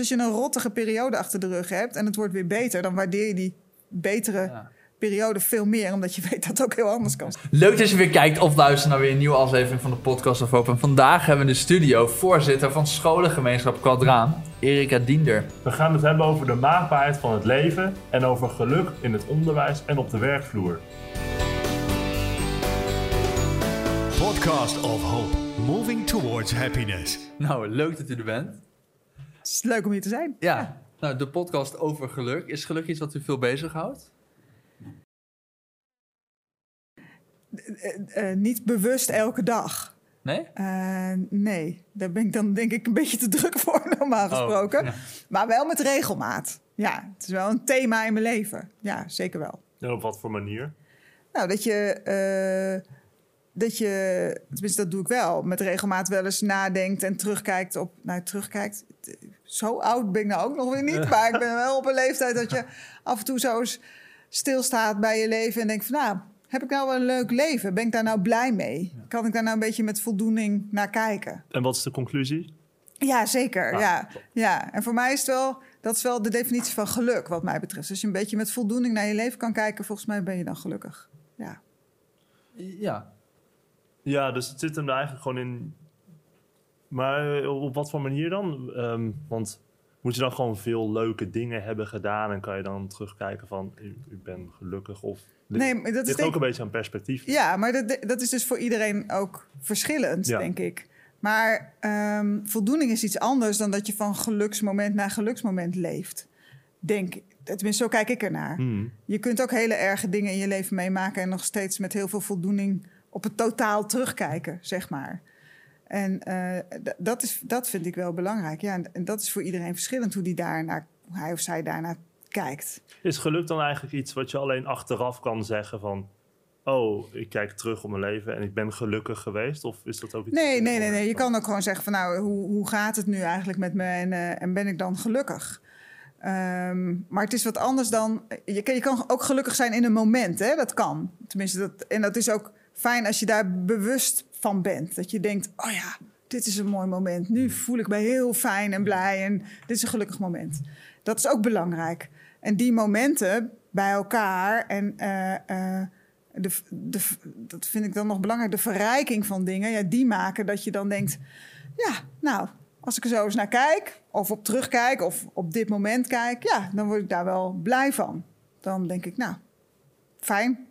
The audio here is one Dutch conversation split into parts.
als je een rottige periode achter de rug hebt en het wordt weer beter, dan waardeer je die betere Ja. periode veel meer, omdat je weet dat het ook heel anders kan. Leuk dat je weer kijkt of luistert naar weer een nieuwe aflevering van de podcast of Hoop. En vandaag hebben we in de studio voorzitter van scholengemeenschap Kwadraan, Erika Diender. We gaan het hebben over de maakbaarheid van het leven en over geluk in het onderwijs en op de werkvloer. Podcast of Hope, moving towards happiness. Nou, leuk dat u er bent. Het is leuk om hier te zijn. Ja, nou, de podcast over geluk. Is geluk iets wat u veel bezighoudt? Eh, eh, niet bewust elke dag. Nee? Eh, nee, daar ben ik dan denk ik een beetje te druk voor, normaal gesproken. Oh, ja. Maar wel met regelmaat. Ja, het is wel een thema in mijn leven. Ja, zeker wel. En op wat voor manier? Nou, dat je, eh, dat je, tenminste dat doe ik wel, met regelmaat wel eens nadenkt en terugkijkt op, nou terugkijkt, zo oud ben ik nou ook nog weer niet, maar ik ben wel op een leeftijd dat je af en toe zo eens stilstaat bij je leven en denkt van, nou, heb ik nou wel een leuk leven? Ben ik daar nou blij mee? Kan ik daar nou een beetje met voldoening naar kijken? En wat is de conclusie? Ja, zeker. Ah, ja. ja, en voor mij is het wel, dat is wel de definitie van geluk, wat mij betreft. Als je een beetje met voldoening naar je leven kan kijken, volgens mij ben je dan gelukkig. Ja. Ja. Ja, dus het zit hem er eigenlijk gewoon in. Maar eh, op wat voor manier dan? Ehm, want moet je dan gewoon veel leuke dingen hebben gedaan en kan je dan terugkijken van u bent gelukkig of. Nee, maar dat is denk- ook een beetje aan perspectief. Ja, maar dat, dat is dus voor iedereen ook verschillend, Ja. denk ik. Maar ehm, voldoening is iets anders dan dat je van geluksmoment naar geluksmoment leeft. Denk, tenminste, zo kijk ik ernaar. Hmm. Je kunt ook hele erge dingen in je leven meemaken en nog steeds met heel veel voldoening op het totaal terugkijken, zeg maar. En eh, dat, is, dat vind ik wel belangrijk. Ja, en, en dat is voor iedereen verschillend hoe, die daarnaar, hoe hij of zij daarnaar kijkt. Is geluk dan eigenlijk iets wat je alleen achteraf kan zeggen van... Oh, ik kijk terug op mijn leven en ik ben gelukkig geweest? Of is dat ook iets... Nee, nee, nee, nee. Je kan ook gewoon zeggen van nou, hoe, hoe gaat het nu eigenlijk met me en, eh, en ben ik dan gelukkig? Ehm, maar het is wat anders dan. Je kan, je kan ook gelukkig zijn in een moment, hè? Dat kan. Tenminste, dat, en dat is ook fijn als je daar bewust van bent. Dat je denkt: oh ja, dit is een mooi moment. Nu voel ik me heel fijn en blij en dit is een gelukkig moment. Dat is ook belangrijk. En die momenten bij elkaar en eh, eh, de, de, dat vind ik dan nog belangrijk, de verrijking van dingen, ja, die maken dat je dan denkt: ja, nou, als ik er zo eens naar kijk, of op terugkijk, of op dit moment kijk, ja, dan word ik daar wel blij van. Dan denk ik, nou, fijn,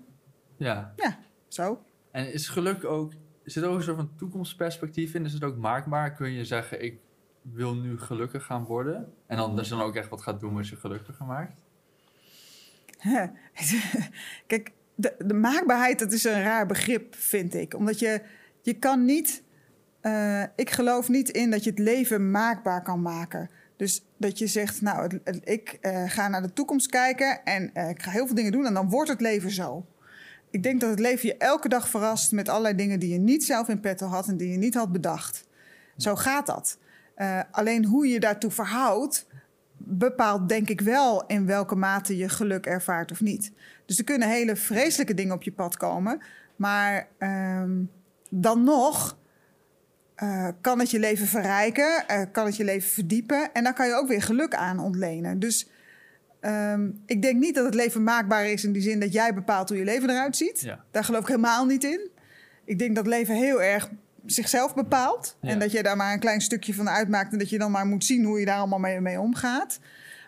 Ja. ja, zo. En is geluk ook... Zit ook een soort van toekomstperspectief in? Is het ook maakbaar? Kun je zeggen, ik wil nu gelukkig gaan worden? En dan, je dan ook echt wat gaat doen wat je gelukkiger maakt? Kijk, de, maakbaarheid, dat is een raar begrip, vind ik. Omdat je, je kan niet... eh, ik geloof niet in dat je het leven maakbaar kan maken. Dus dat je zegt, nou, ik eh, ga naar de toekomst kijken... en eh, ik ga heel veel dingen doen en dan wordt het leven zo. Ik denk dat het leven je elke dag verrast... met allerlei dingen die je niet zelf in petto had... en die je niet had bedacht. Zo gaat dat. Eh, alleen hoe je daartoe verhoudt bepaalt denk ik wel in welke mate je geluk ervaart of niet. Dus er kunnen hele vreselijke dingen op je pad komen, maar ehm, dan nog eh, kan het je leven verrijken, eh, kan het je leven verdiepen en dan kan je ook weer geluk aan ontlenen. Dus ehm, ik denk niet dat het leven maakbaar is in die zin dat jij bepaalt hoe je leven eruit ziet. Ja. Daar geloof ik helemaal niet in. Ik denk dat leven heel erg zichzelf bepaalt. Ja. En dat je daar maar een klein stukje van uitmaakt. En dat je dan maar moet zien hoe je daar allemaal mee, mee omgaat.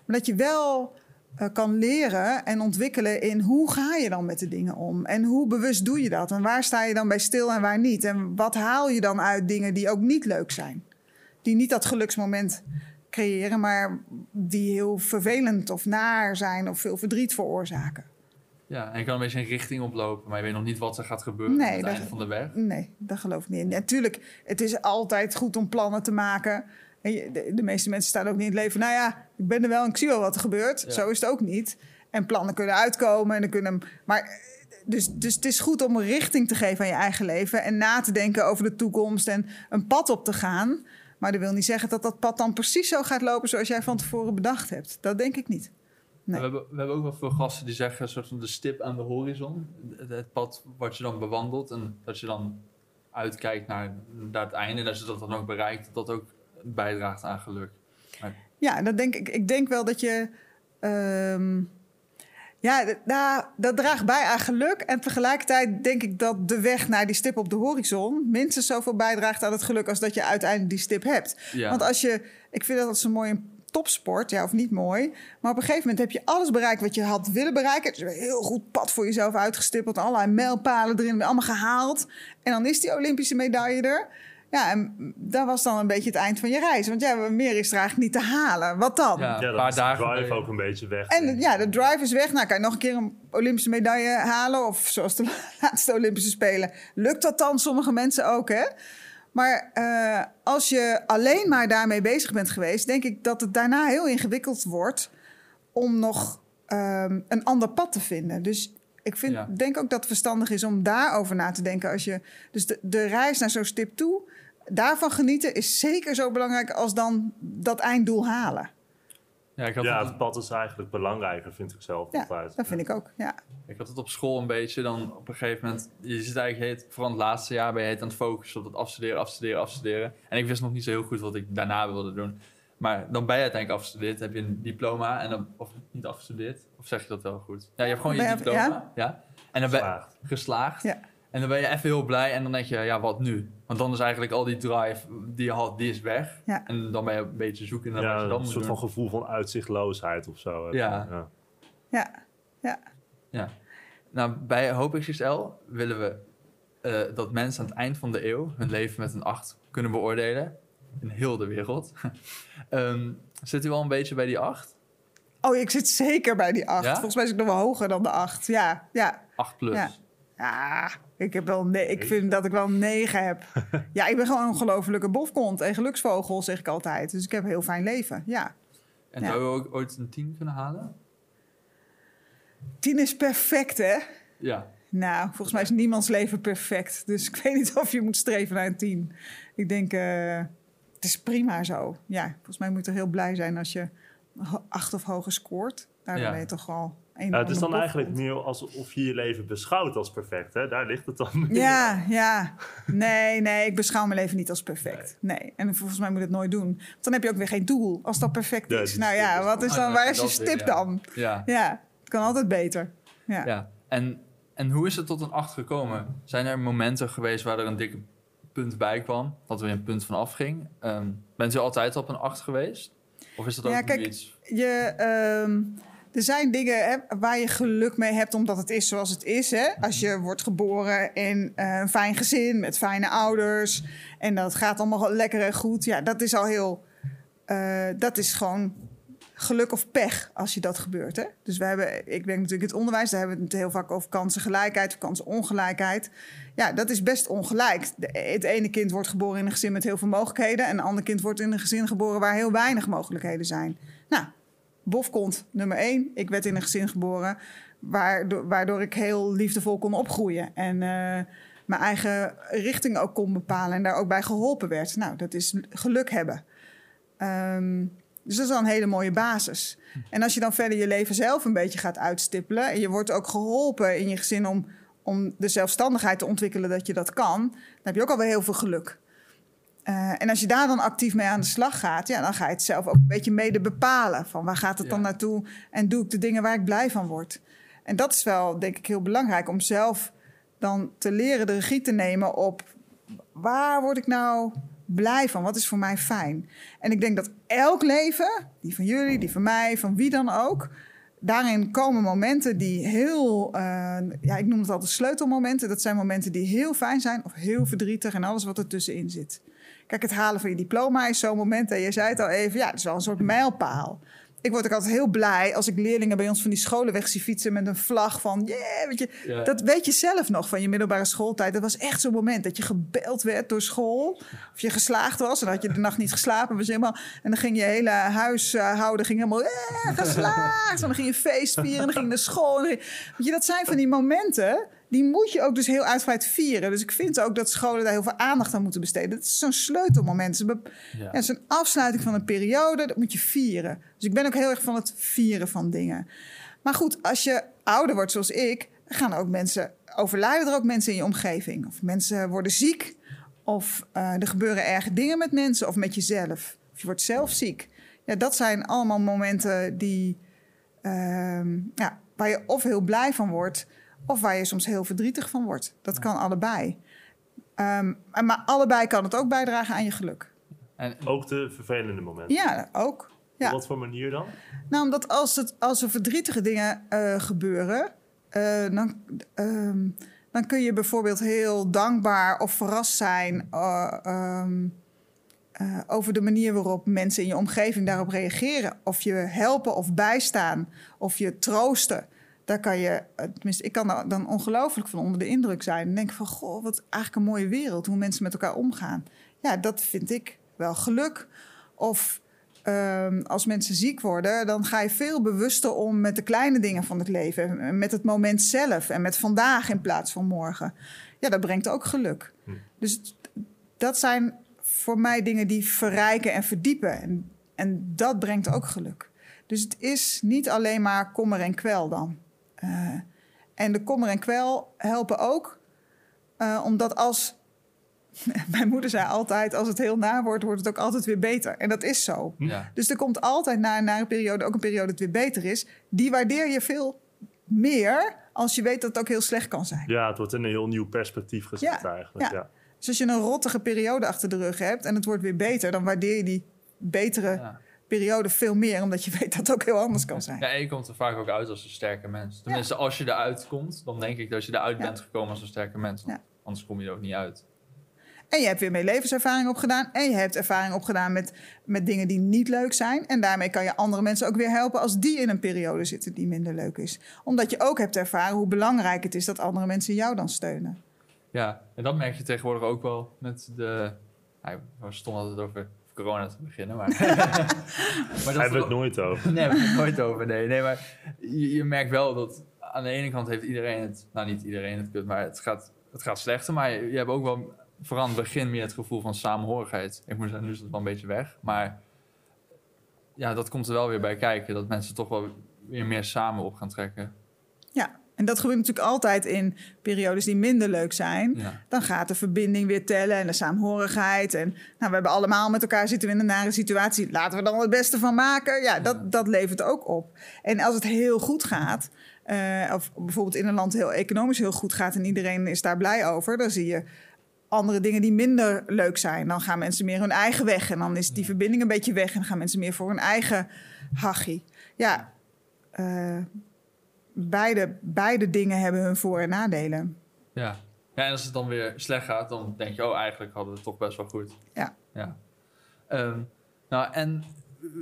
Maar dat je wel eh, kan leren en ontwikkelen in hoe ga je dan met de dingen om? En hoe bewust doe je dat? En waar sta je dan bij stil en waar niet? En wat haal je dan uit dingen die ook niet leuk zijn? Die niet dat geluksmoment creëren, maar die heel vervelend of naar zijn of veel verdriet veroorzaken. Ja, en je kan een beetje een richting oplopen, maar je weet nog niet wat er gaat gebeuren Nee, aan het dat- einde van de weg. Nee, dat geloof ik niet. Natuurlijk, het is altijd goed om plannen te maken. En je- de, de meeste mensen staan ook niet in het leven. Nou ja, ik ben er wel en ik zie wel wat er gebeurt. Ja. Zo is het ook niet. En plannen kunnen uitkomen. En dan kunnen, maar dus, dus het is goed om een richting te geven aan je eigen leven. En na te denken over de toekomst en een pad op te gaan. Maar dat wil niet zeggen dat dat pad dan precies zo gaat lopen zoals jij van tevoren bedacht hebt. Dat denk ik niet. Nee. We, hebben, we hebben ook wel veel gasten die zeggen, een soort van de stip aan de horizon. Het, het pad wat je dan bewandelt en dat je dan uitkijkt naar, naar het einde. En als je dat dan ook bereikt, dat dat ook bijdraagt aan geluk. Ja, dat denk ik. Ik denk wel dat je. ehm, ja, nou, dat draagt bij aan geluk. En tegelijkertijd denk ik dat de weg naar die stip op de horizon minstens zoveel bijdraagt aan het geluk als dat je uiteindelijk die stip hebt. Ja. Want als je, ik vind dat dat zo mooi in topsport, ja, of niet mooi. Maar op een gegeven moment heb je alles bereikt wat je had willen bereiken. Dus een heel goed pad voor jezelf uitgestippeld, allerlei mijlpalen erin, allemaal gehaald. En dan is die Olympische medaille er. Ja, en dat was dan een beetje het eind van je reis. Want ja, meer is er eigenlijk niet te halen. Wat dan? Ja, Ja, een dat paar is de dagen. drive ook een beetje weg. En ja, de drive is weg. Nou, kan je nog een keer een Olympische medaille halen? Of zoals de laatste Olympische Spelen. Lukt dat dan? Sommige mensen ook, hè? Maar eh, als je alleen maar daarmee bezig bent geweest... denk ik dat het daarna heel ingewikkeld wordt... om nog ehm, een ander pad te vinden. Dus ik vind, Ja. denk ook dat het verstandig is om daarover na te denken. Als je, dus de, de reis naar zo'n stip toe... daarvan genieten is zeker zo belangrijk... als dan dat einddoel halen. Ja, ik had, Ja, het, pad is eigenlijk belangrijker, vind ik zelf Ja, altijd. dat vind ik ook, ja. ik had het op school een beetje. Dan op een gegeven moment, je zit eigenlijk heet, vooral het laatste jaar ben je heet aan het focussen op het afstuderen, afstuderen, afstuderen. En ik wist nog niet zo heel goed wat ik daarna wilde doen. Maar dan ben je uiteindelijk afgestudeerd, heb je een diploma en dan, of niet afgestudeerd, of zeg je dat wel goed? Ja, je hebt gewoon je Ben je- diploma, ja. En dan ben je Geslaagd. Ja. En dan ben je even heel blij en dan denk je, ja, wat nu? Want dan is eigenlijk al die drive die je had, die is weg. Ja. En dan ben je een beetje zoeken naar wat Ja, je dan een moet soort doen. van gevoel van uitzichtloosheid of zo. Ja. ja. Ja, ja. Ja. Nou, bij Hoop XXL willen we eh, dat mensen aan het eind van de eeuw hun leven met een 8 kunnen beoordelen. In heel de wereld. Ehm, zit u al een beetje bij die 8? Oh, ik zit zeker bij die acht. Ja? Volgens mij zit ik nog wel hoger dan de acht. Ja, ja. 8 plus. Ja. Ja, ik, heb wel ne- ik vind dat ik wel een negen heb. ja, ik ben gewoon een ongelofelijke bofkont en geluksvogel, zeg ik altijd. Dus ik heb een heel fijn leven, ja. En zou u ook ooit een 10 kunnen halen? Tien is perfect, hè? Ja. Nou, volgens mij is niemands leven perfect. Dus ik weet niet of je moet streven naar een tien. Ik denk, eh, het is prima zo. Ja, volgens mij moet je er heel blij zijn als je acht of hoger scoort. Ja. ben je toch al een Ja, het is dan eigenlijk meer alsof je je leven beschouwt als perfect. Hè? Daar ligt het dan. Ja, ja. Nee, nee, ik beschouw mijn leven niet als perfect. Nee. En volgens mij moet je het nooit doen. Want dan heb je ook weer geen doel als dat perfect Ja, is. Nou ja, is wat is Ah, dan, ja, waar is je weer, stip ja. dan? Ja. Ja, het kan altijd beter. Ja. ja. En, en hoe is het tot een 8 gekomen? Zijn er momenten geweest waar er een dikke punt bij kwam? Dat er weer een punt van afging? Ehm bent u altijd op een 8 geweest? Of is dat ook Ja, kijk, iets... Je, ehm, er zijn dingen hè, waar je geluk mee hebt omdat het is zoals het is. Hè? Als je wordt geboren in eh, een fijn gezin met fijne ouders en dat gaat allemaal lekker en goed. Ja, dat is al heel. eh, dat is gewoon geluk of pech als je dat gebeurt. Hè? Dus we hebben, ik denk natuurlijk het onderwijs, daar hebben we het heel vaak over kansengelijkheid of kansenongelijkheid. Ja, dat is best ongelijk. Het ene kind wordt geboren in een gezin met heel veel mogelijkheden en een ander kind wordt in een gezin geboren waar heel weinig mogelijkheden zijn. Nou, bofkont nummer één. Ik werd in een gezin geboren waardoor, waardoor ik heel liefdevol kon opgroeien. En eh, mijn eigen richting ook kon bepalen en daar ook bij geholpen werd. Nou, dat is geluk hebben. Ehm, dus dat is al een hele mooie basis. En als je dan verder je leven zelf een beetje gaat uitstippelen... en je wordt ook geholpen in je gezin om, om de zelfstandigheid te ontwikkelen dat je dat kan... dan heb je ook alweer heel veel geluk. Eh, en als je daar dan actief mee aan de slag gaat, ja, dan ga je het zelf ook een beetje mede bepalen. Van waar gaat het dan naartoe en doe ik de dingen waar ik blij van word. En dat is wel, denk ik, heel belangrijk om zelf dan te leren de regie te nemen op waar word ik nou blij van? Wat is voor mij fijn? En ik denk dat elk leven, die van jullie, die van mij, van wie dan ook, daarin komen momenten die heel, eh, ja, ik noem het altijd sleutelmomenten. Dat zijn momenten die heel fijn zijn of heel verdrietig en alles wat er tussenin zit. Kijk, het halen van je diploma is zo'n moment. En je zei het al even, ja, het is wel een soort mijlpaal. Ik word ook altijd heel blij als ik leerlingen bij ons van die scholen weg zie fietsen met een vlag van, yeah, weet je, Ja. dat weet je zelf nog van je middelbare schooltijd. Dat was echt zo'n moment dat je gebeld werd door school. Of je geslaagd was en dan had je de nacht niet geslapen. Was helemaal, en dan ging je hele huishouden ging helemaal eh, geslaagd. En dan ging je feest vieren en dan ging je naar school. En weet je, dat zijn van die momenten, die moet je ook dus heel uitgebreid vieren. Dus ik vind ook dat scholen daar heel veel aandacht aan moeten besteden. Dat is zo'n sleutelmoment. Het is een be- Ja. ja, het is een afsluiting van een periode. Dat moet je vieren. Dus ik ben ook heel erg van het vieren van dingen. Maar goed, als je ouder wordt zoals ik, gaan er ook mensen, overlijden er ook mensen in je omgeving. Of mensen worden ziek. Of eh, er gebeuren erge dingen met mensen of met jezelf. Of je wordt zelf ziek. Ja, dat zijn allemaal momenten die, ehm, ja, waar je of heel blij van wordt, of waar je soms heel verdrietig van wordt. Dat kan allebei. Ehm, maar allebei kan het ook bijdragen aan je geluk. En Ook de vervelende momenten. Ja, ook. Ja. Op wat voor manier dan? Nou, omdat als, het, als er verdrietige dingen eh, gebeuren, eh, dan, ehm, dan kun je bijvoorbeeld heel dankbaar of verrast zijn eh, ehm, eh, over de manier waarop mensen in je omgeving daarop reageren. Of je helpen of bijstaan, of je troosten. Daar kan je, eh, tenminste, ik kan dan ongelooflijk van onder de indruk zijn. En denk van, goh, wat eigenlijk een mooie wereld, hoe mensen met elkaar omgaan. Ja, dat vind ik wel geluk. Of Ehm, als mensen ziek worden, dan ga je veel bewuster om met de kleine dingen van het leven. En Met het moment zelf en met vandaag in plaats van morgen. Ja, dat brengt ook geluk. Hm. Dus dat zijn voor mij dingen die verrijken en verdiepen. En, en dat brengt ook geluk. Dus het is niet alleen maar kommer en kwel dan. Eh, en de kommer en kwel helpen ook, eh, omdat als mijn moeder zei altijd: als het heel naar wordt, wordt het ook altijd weer beter. En dat is zo. ja. Dus er komt altijd na, na een periode ook een periode dat het weer beter is. Die waardeer je veel meer als je weet dat het ook heel slecht kan zijn. Ja, het wordt in een heel nieuw perspectief gezet Ja, eigenlijk. ja. Ja. Dus als je een rottige periode achter de rug hebt en het wordt weer beter, dan waardeer je die betere Ja. Periode veel meer, omdat je weet dat het ook heel anders kan zijn. Ja, en je komt er vaak ook uit als een sterke mens. Tenminste, als je eruit komt, dan denk ik dat je eruit bent gekomen als een sterke mens. Anders kom je er ook niet uit. En je hebt weer meer levenservaring opgedaan. En je hebt ervaring opgedaan met, met dingen die niet leuk zijn. En daarmee kan je andere mensen ook weer helpen als die in een periode zitten die minder leuk is. Omdat je ook hebt ervaren hoe belangrijk het is dat andere mensen jou dan steunen. Ja, en dat merk je tegenwoordig ook wel met de... Nou, we stonden altijd over corona te beginnen, maar... maar Hij hebben het nooit over. Nee, we hebben het nooit over. Nee, nee maar je, je merkt wel dat aan de ene kant heeft iedereen het, nou niet iedereen het kut, maar het gaat, het gaat slechter. Maar je, je hebt ook wel vooral aan het begin meer het gevoel van samenhorigheid. Ik moet zeggen, nu is het wel een beetje weg. Maar ja, dat komt er wel weer bij kijken. Dat mensen toch wel weer meer samen op gaan trekken. Ja, en dat gebeurt natuurlijk altijd in periodes die minder leuk zijn. Ja, Dan gaat de verbinding weer tellen en de saamhorigheid. En nou, we hebben allemaal met elkaar zitten we in een nare situatie. Laten we dan het beste van maken. Ja, dat, dat levert ook op. En als het heel goed gaat, eh, of bijvoorbeeld in een land heel economisch heel goed gaat en iedereen is daar blij over, dan zie je andere dingen die minder leuk zijn. Dan gaan mensen meer hun eigen weg en dan is die verbinding een beetje weg en gaan mensen meer voor hun eigen hachie. Ja, eh, beide, beide dingen hebben hun voor- en nadelen. ja. ja, en als het dan weer slecht gaat, dan denk je, oh, eigenlijk hadden we het toch best wel goed. Ja. ja. Ehm, nou, en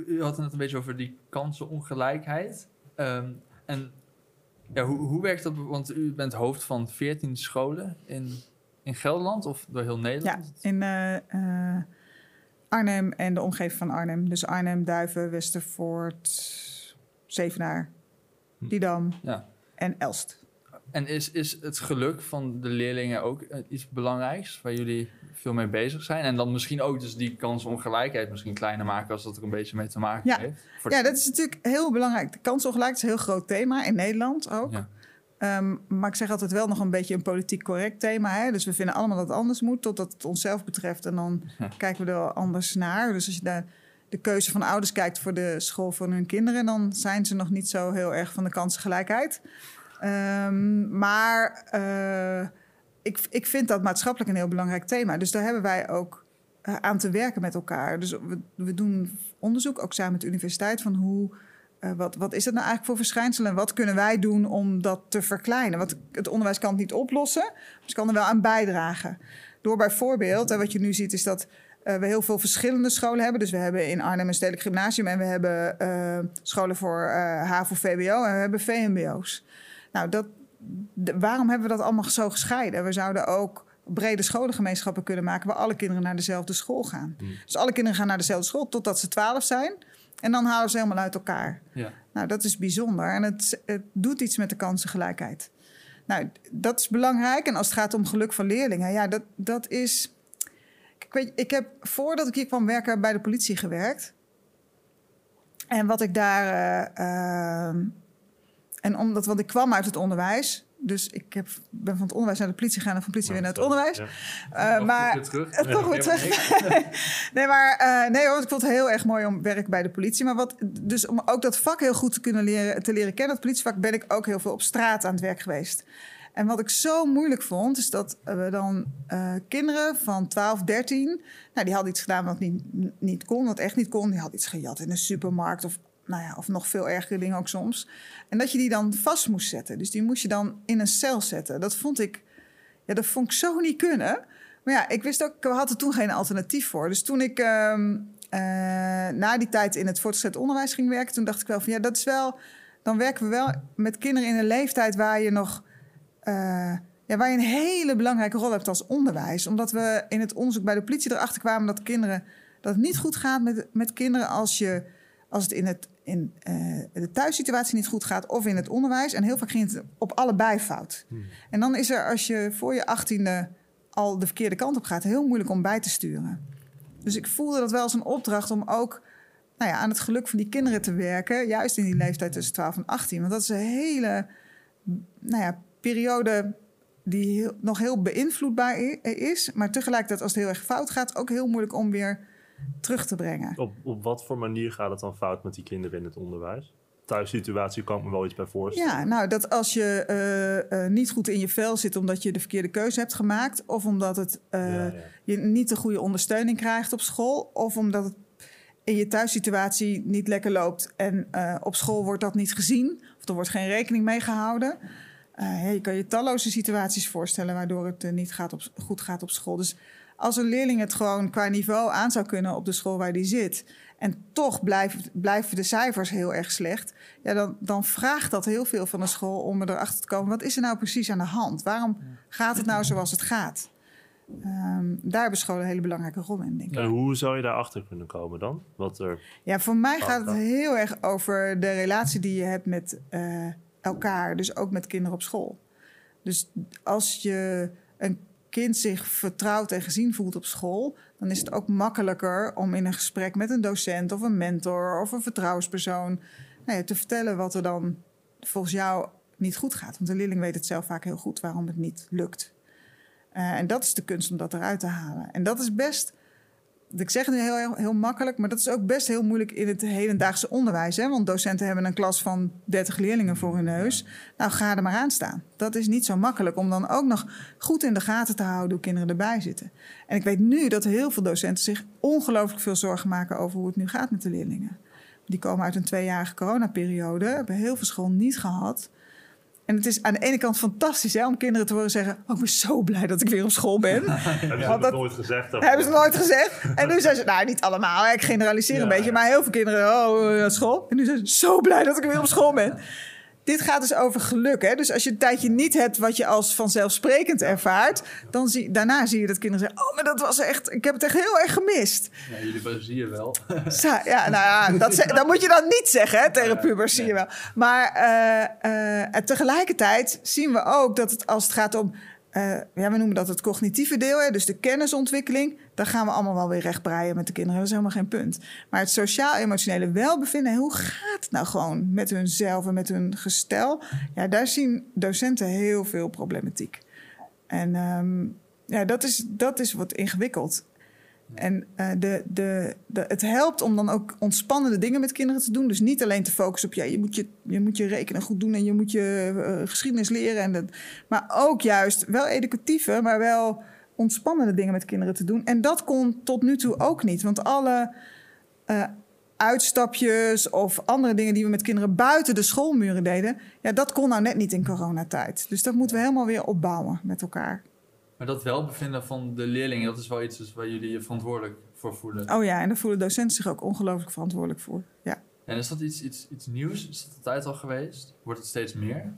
u- had het net een beetje over die kansenongelijkheid. Ehm, en ja, hoe, hoe werkt dat? Want u bent hoofd van 14 scholen in, in Gelderland of door heel Ja, Nederland? in eh, eh, Arnhem en de omgeving van Arnhem. Dus Arnhem, Duiven, Westervoort, Zevenaar. Didam Ja. en Elst. En is, is het geluk van de leerlingen ook eh, iets belangrijks waar jullie veel mee bezig zijn? En dan misschien ook dus die kansongelijkheid misschien kleiner maken als dat er een beetje mee te maken Ja. heeft? Voor Ja, dat is natuurlijk heel belangrijk. De kansongelijkheid is een heel groot thema in Nederland ook. Ja. Ehm, maar ik zeg altijd wel nog een beetje een politiek correct thema. Hè? Dus we vinden allemaal dat het anders moet, totdat het onszelf betreft. En dan Ja. kijken we er wel anders naar. Dus als je naar de keuze van ouders kijkt voor de school van hun kinderen... dan zijn ze nog niet zo heel erg van de kansengelijkheid. Ehm, maar eh, ik, ik vind dat maatschappelijk een heel belangrijk thema. Dus daar hebben wij ook eh, aan te werken met elkaar. Dus we, we doen onderzoek, ook samen met de universiteit... van hoe eh, wat, wat is dat nou eigenlijk voor verschijnsel en wat kunnen wij doen om dat te verkleinen? Want het onderwijs kan het niet oplossen, dus kan er wel aan bijdragen. Door bijvoorbeeld, en wat je nu ziet, is dat eh, we heel veel verschillende scholen hebben. Dus we hebben in Arnhem een stedelijk gymnasium en we hebben eh, scholen voor eh HAVO, VWO en we hebben VMBO's. Nou, dat, waarom hebben we dat allemaal zo gescheiden? We zouden ook brede scholengemeenschappen kunnen maken waar alle kinderen naar dezelfde school gaan. Hmm. Dus alle kinderen gaan naar dezelfde school totdat ze twaalf zijn. En dan halen ze helemaal uit elkaar. Ja. Nou, dat is bijzonder en het, het doet iets met de kansengelijkheid. Nou, dat is belangrijk. En als het gaat om geluk van leerlingen, ja, dat, dat is. Ik, weet, ik heb voordat ik hier kwam werken bij de politie gewerkt. En wat ik daar. eh, ehm, en omdat, want ik kwam uit het onderwijs. Dus ik heb, ben van het onderwijs naar de politie gegaan en van politie weer naar het onderwijs. ja. Eh, maar weer terug. Eh, toch weer terug. nee, maar eh, nee, hoor, ik vond het heel erg mooi om werken bij de politie. Maar wat, dus om ook dat vak heel goed te kunnen leren, te leren kennen, het politievak, ben ik ook heel veel op straat aan het werk geweest. En wat ik zo moeilijk vond, is dat we dan eh, kinderen van 12, 13, nou, die hadden iets gedaan wat niet, niet kon, wat echt niet kon. Die hadden iets gejat in een supermarkt of, nou ja, of nog veel ergere dingen ook soms. En dat je die dan vast moest zetten. Dus die moest je dan in een cel zetten. Dat vond ik, ja, dat vond ik zo niet kunnen. Maar ja, ik wist ook, ik had er toen geen alternatief voor. Dus toen ik ehm, eh, na die tijd in het voortgezet onderwijs ging werken, toen dacht ik wel van ja, dat is wel. Dan werken we wel met kinderen in een leeftijd waar je nog. Eh, ja, waar je een hele belangrijke rol hebt als onderwijs. Omdat we in het onderzoek bij de politie erachter kwamen dat kinderen. dat het niet goed gaat met, met kinderen als, je, als het in, het, in eh, de thuissituatie niet goed gaat of in het onderwijs. En heel vaak ging het op allebei fout. En dan is er als je voor je achttiende al de verkeerde kant op gaat, heel moeilijk om bij te sturen. Dus ik voelde dat wel als een opdracht om ook nou ja, aan het geluk van die kinderen te werken. Juist in die leeftijd tussen 12 en 18. Want dat is een hele nou ja, periode die heel- nog heel beïnvloedbaar is. Maar tegelijkertijd als het heel erg fout gaat, ook heel moeilijk om weer terug te brengen. Op, op wat voor manier gaat het dan fout met die kinderen in het onderwijs? Thuissituatie kan ik me wel iets bij voorstellen. Ja, nou, dat als je eh, eh, niet goed in je vel zit omdat je de verkeerde keuze hebt gemaakt, of omdat het, eh, Ja, ja. je niet de goede ondersteuning krijgt op school, of omdat het in je thuissituatie niet lekker loopt en op school wordt dat niet gezien, of er wordt geen rekening mee gehouden. Eh, je kan je talloze situaties voorstellen waardoor het eh, niet gaat op, goed gaat op school. Dus als een leerling het gewoon qua niveau aan zou kunnen op de school waar die zit, en toch blijven, blijven de cijfers heel erg slecht, ja, dan, dan vraagt dat heel veel van de school om erachter te komen: wat is er nou precies aan de hand? Waarom gaat het nou zoals het gaat? Ehm, daar hebben scholen een hele belangrijke rol in, denk ik. En hoe zou je daarachter kunnen komen dan? Wat er, Ja, voor mij Oh, gaat het dat. heel erg over de relatie die je hebt met eh, elkaar. Dus ook met kinderen op school. Dus als je een kind zich vertrouwd en gezien voelt op school, dan is het ook makkelijker om in een gesprek met een docent of een mentor of een vertrouwenspersoon nou ja, te vertellen wat er dan volgens jou niet goed gaat. Want de leerling weet het zelf vaak heel goed waarom het niet lukt. Eh, en dat is de kunst om dat eruit te halen. En dat is best ik zeg het nu heel, heel, heel makkelijk, maar dat is ook best heel moeilijk in het hedendaagse onderwijs. Hè? Want docenten hebben een klas van 30 leerlingen voor hun neus. Nou, ga er maar aan staan. Dat is niet zo makkelijk om dan ook nog goed in de gaten te houden hoe kinderen erbij zitten. En ik weet nu dat heel veel docenten zich ongelooflijk veel zorgen maken over hoe het nu gaat met de leerlingen. Die komen uit een tweejarige coronaperiode, hebben heel veel school niet gehad. En het is aan de ene kant fantastisch hè, om kinderen te horen zeggen: Oh, ik ben zo blij dat ik weer op school ben. hebben ze dat nooit gezegd? of- Hebben ze nooit gezegd. En nu zijn ze, nou niet allemaal, hè, ik generaliseer een Ja, beetje, ja. maar heel veel kinderen, oh, naar school. En nu zijn ze zo blij dat ik weer op school ben. Dit gaat dus over geluk. Hè? Dus als je een tijdje niet hebt wat je als vanzelfsprekend ervaart, dan zie, daarna zie je dat kinderen zeggen: Oh, maar dat was echt, ik heb het echt heel erg gemist. Ja, jullie zie je wel. Ja, nou ja, dat, ze- dat moet je dan niet zeggen hè, tegen pubers, zie je wel. Maar en tegelijkertijd zien we ook dat het als het gaat om... eh, ja, we noemen dat het cognitieve deel, hè, dus de kennisontwikkeling. Daar gaan we allemaal wel weer rechtbreien met de kinderen. Dat is helemaal geen punt. Maar het sociaal-emotionele welbevinden... hoe gaat het nou gewoon met hunzelf en met hun gestel? Ja, daar zien docenten heel veel problematiek. En ehm, ja, dat is, dat is wat ingewikkeld. En eh, de, de, de, het helpt om dan ook ontspannende dingen met kinderen te doen. Dus niet alleen te focussen op, ja, je moet je, je, moet je rekenen goed doen en je moet je eh, geschiedenis leren. En dat, maar ook juist wel educatieve, maar wel ontspannende dingen met kinderen te doen. En dat kon tot nu toe ook niet. Want alle eh, uitstapjes of andere dingen die we met kinderen buiten de schoolmuren deden, ja, dat kon nou net niet in coronatijd. Dus dat moeten we helemaal weer opbouwen met elkaar. Maar dat welbevinden van de leerlingen, dat is wel iets dus waar jullie je verantwoordelijk voor voelen. Oh ja, en daar voelen docenten zich ook ongelooflijk verantwoordelijk voor. Ja. En is dat iets, iets, iets nieuws? Is dat altijd al geweest? Wordt het steeds meer?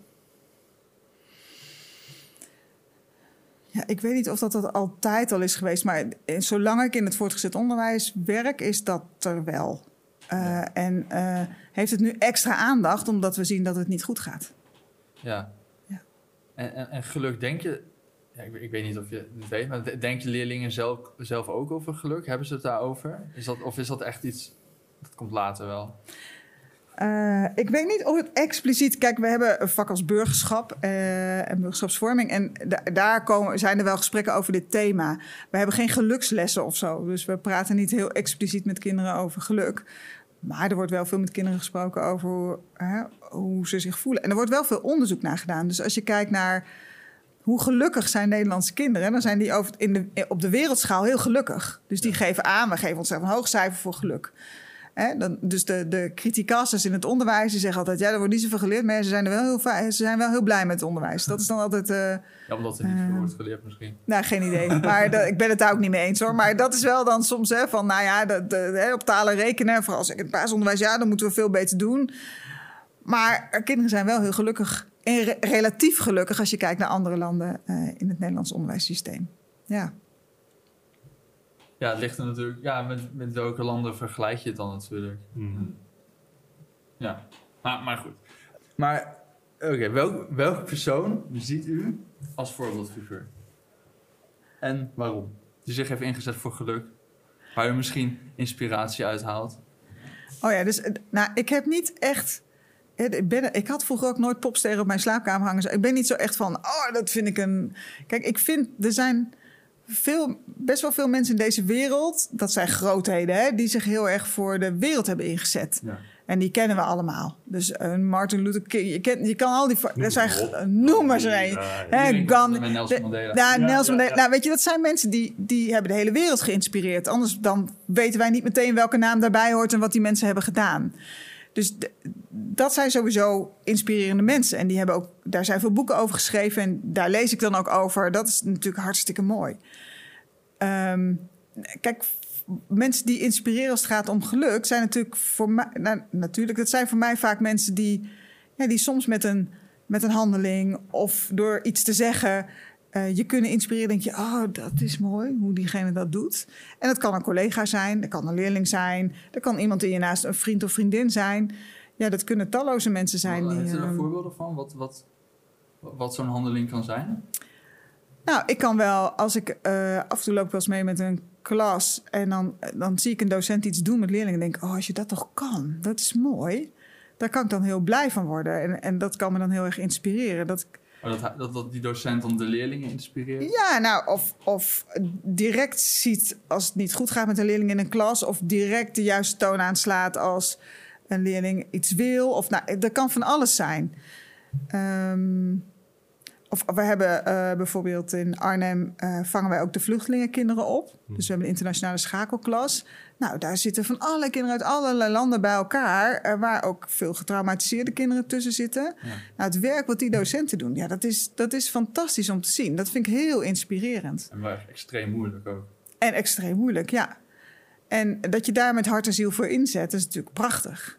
Ja, ik weet niet of dat, dat altijd al is geweest, maar zolang ik in het voortgezet onderwijs werk, is dat er wel. Eh, En eh, heeft het nu extra aandacht omdat we zien dat het niet goed gaat. Ja. Ja. En, en, en geluk, denk je... Ja, ik, ik weet niet of je het weet, maar je leerlingen zelf, zelf ook over geluk? Hebben ze het daarover? Is dat, of is dat echt iets... Dat komt later wel. Eh, ik weet niet of het expliciet... Kijk, we hebben een vak als burgerschap eh, en burgerschapsvorming. En da- daar komen, zijn er wel gesprekken over dit thema. We hebben geen gelukslessen of zo. Dus we praten niet heel expliciet met kinderen over geluk. Maar er wordt wel veel met kinderen gesproken over hè, hoe ze zich voelen. En er wordt wel veel onderzoek naar gedaan. Dus als je kijkt naar hoe gelukkig zijn Nederlandse kinderen... dan zijn die over, in de, op de wereldschaal heel gelukkig. Dus die geven aan, we geven onszelf een hoog cijfer voor geluk. Dan, dus de, de criticasters in het onderwijs die zeggen altijd... ja, er wordt niet zoveel geleerd, maar ze zijn, er wel heel, ze zijn wel heel blij met het onderwijs. Dat is dan altijd... eh, Ja, omdat er niet Eh. veel wordt geleerd misschien. nou, geen idee. Maar de- ik ben het daar ook niet mee eens hoor. Maar dat is wel dan soms hè, van, nou ja, de, op talen rekenen. Vooral als ik in het basisonderwijs, ja, dan moeten we veel beter doen. Maar kinderen zijn wel heel gelukkig. En re- relatief gelukkig als je kijkt naar andere landen eh, in het Nederlands onderwijssysteem. Ja. Ja, het ligt er natuurlijk... Ja, met, met welke landen vergelijk je het dan natuurlijk? Hmm. Ja, maar, maar goed. Maar, oké, welk, welke persoon ziet u als voorbeeldfiguur? En waarom? Die zich heeft ingezet voor geluk. Waar u misschien inspiratie uit haalt. Oh ja, dus nou, ik heb niet echt. Ik, ben, ik had vroeger ook nooit popsterren op mijn slaapkamer hangen. Dus Ik ben niet zo echt van. Oh, dat vind ik een. Kijk, ik vind. Er zijn veel, best wel veel mensen in deze wereld. Dat zijn grootheden, hè, die zich heel erg voor de wereld hebben ingezet. Ja. En die kennen we allemaal. Dus eh, Martin Luther King. Je, kent, je kan al die. Noem Er zijn, noem maar een. Hè, Gandhi. Nelson de- Mandela. Ja, Ja, Nelson ja, Mandela. ja. Nou, weet je, dat zijn mensen die, die hebben de hele wereld geïnspireerd. Anders dan weten wij niet meteen welke naam daarbij hoort en wat die mensen hebben gedaan. Dus dat zijn sowieso inspirerende mensen. En die hebben ook, daar zijn veel boeken over geschreven. En daar lees ik dan ook over. Dat is natuurlijk hartstikke mooi. Ehm, kijk, mensen die inspireren als het gaat om geluk, zijn natuurlijk voor mij. Nou, natuurlijk, dat zijn voor mij vaak mensen die, ja, die soms met een, met een handeling of door iets te zeggen. Eh, je kunnen inspireren, denk je, oh, dat is mooi hoe diegene dat doet. En dat kan een collega zijn, dat kan een leerling zijn, dat kan iemand in je naast een vriend of vriendin zijn. Ja, dat kunnen talloze mensen zijn. Die, Heeft u er ehm, voorbeelden van? Wat, wat, wat zo'n handeling kan zijn? Nou, ik kan wel, als ik eh, af en toe loop ik wel eens mee met een klas en dan, dan zie ik een docent iets doen met leerlingen en denk oh, als je dat toch kan, dat is mooi. Daar kan ik dan heel blij van worden en, en dat kan me dan heel erg inspireren. Dat, ik- dat, hij- dat, dat die docent dan de leerlingen inspireert? ja, nou, of, of direct ziet als het niet goed gaat met een leerling in een klas, of direct de juiste toon aanslaat als een leerling iets wil. Of nou, dat kan van alles zijn. Ehm, of we hebben eh, bijvoorbeeld in Arnhem eh, vangen wij ook de vluchtelingenkinderen op. Dus we hebben een internationale schakelklas. Nou, daar zitten van alle kinderen uit allerlei landen bij elkaar, eh, waar ook veel getraumatiseerde kinderen tussen zitten. Ja. Nou, het werk wat die docenten doen, ja, dat is, dat is fantastisch om te zien. Dat vind ik heel inspirerend. En echt extreem moeilijk ook. En extreem moeilijk, ja. En dat je daar met hart en ziel voor inzet, dat is natuurlijk prachtig.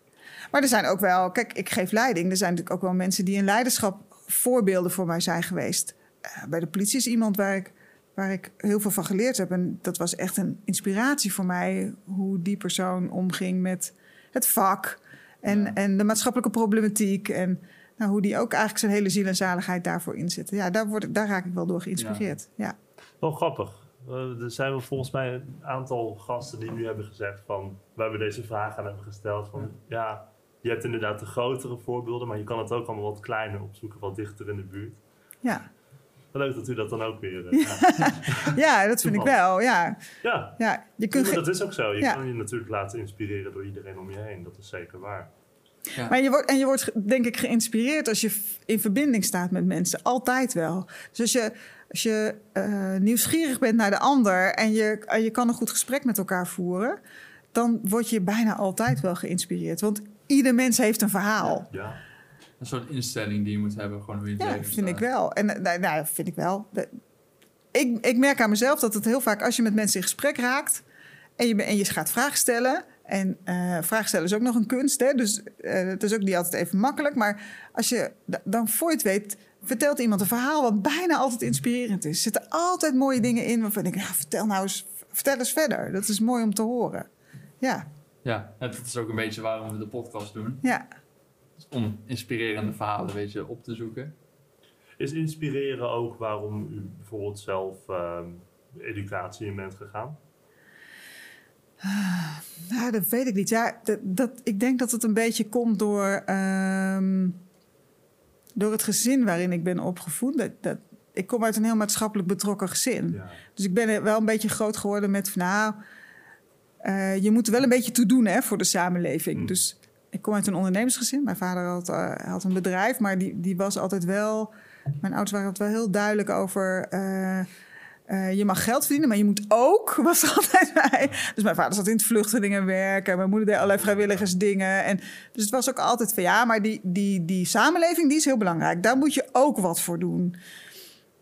Maar er zijn ook wel, kijk, ik geef leiding. Er zijn natuurlijk ook wel mensen die in leiderschap voorbeelden voor mij zijn geweest. Eh, bij de politie is iemand waar ik, waar ik heel veel van geleerd heb. En dat was echt een inspiratie voor mij, hoe die persoon omging met het vak en, Ja. en de maatschappelijke problematiek. En nou, hoe die ook eigenlijk zijn hele ziel en zaligheid daarvoor inzet. Ja, daar, word, daar raak ik wel door geïnspireerd. ja. Wel grappig. Er zijn wel volgens mij een aantal gasten die nu hebben gezegd van... waar we deze vraag aan hebben gesteld van... ja, je hebt inderdaad de grotere voorbeelden... maar je kan het ook allemaal wat kleiner opzoeken, wat dichter in de buurt. ja. Leuk dat u dat dan ook weer... eh, ja. Ja, dat vind ik wel. Ja, ja. ja. je kunt maar dat is ook zo. Je Ja. kan je natuurlijk laten inspireren door iedereen om je heen. Dat is zeker waar. Ja. maar je wordt, en je wordt denk ik geïnspireerd als je in verbinding staat met mensen. Altijd wel. Dus als je, als je eh, nieuwsgierig bent naar de ander en je, en je kan een goed gesprek met elkaar voeren, dan word je bijna altijd wel geïnspireerd. Want ieder mens heeft een verhaal. Ja. Een soort instelling die je moet hebben, gewoon hoe je het Ja, leven vind ik wel. En nou, nou, vind ik wel. Ik, ik merk aan mezelf dat het heel vaak als je met mensen in gesprek raakt en je, en je gaat vragen stellen. En eh vragen stellen is ook nog een kunst. Hè? Dus eh, het is ook niet altijd even makkelijk. Maar als je dan voor je het weet, vertelt iemand een verhaal wat bijna altijd inspirerend is. Er zitten altijd mooie dingen in waarvan ik denk, ja, vertel nou eens, vertel eens verder. Dat is mooi om te horen. Ja, Ja, en dat is ook een beetje waarom we de podcast doen. ja. Om inspirerende verhalen weet je, op te zoeken. Is inspireren ook waarom u bijvoorbeeld zelf ehm, educatie in bent gegaan? Nou, dat weet ik niet. Ja, dat, dat, ik denk dat het een beetje komt door, ehm, door het gezin waarin ik ben opgevoed. Dat, dat, ik kom uit een heel maatschappelijk betrokken gezin. Ja. Dus ik ben wel een beetje groot geworden met van nou, eh, je moet er wel een beetje toe doen hè, voor de samenleving. Mm. Dus ik kom uit een ondernemersgezin. Mijn vader had, eh, had een bedrijf, maar die, die was altijd wel. Mijn ouders waren altijd wel heel duidelijk over. eh, je mag geld verdienen, maar je moet ook, was er altijd bij. Dus mijn vader zat in het vluchtelingenwerk en mijn moeder deed allerlei vrijwilligersdingen. En, dus het was ook altijd van ja, maar die, die, die samenleving die is heel belangrijk. Daar moet je ook wat voor doen.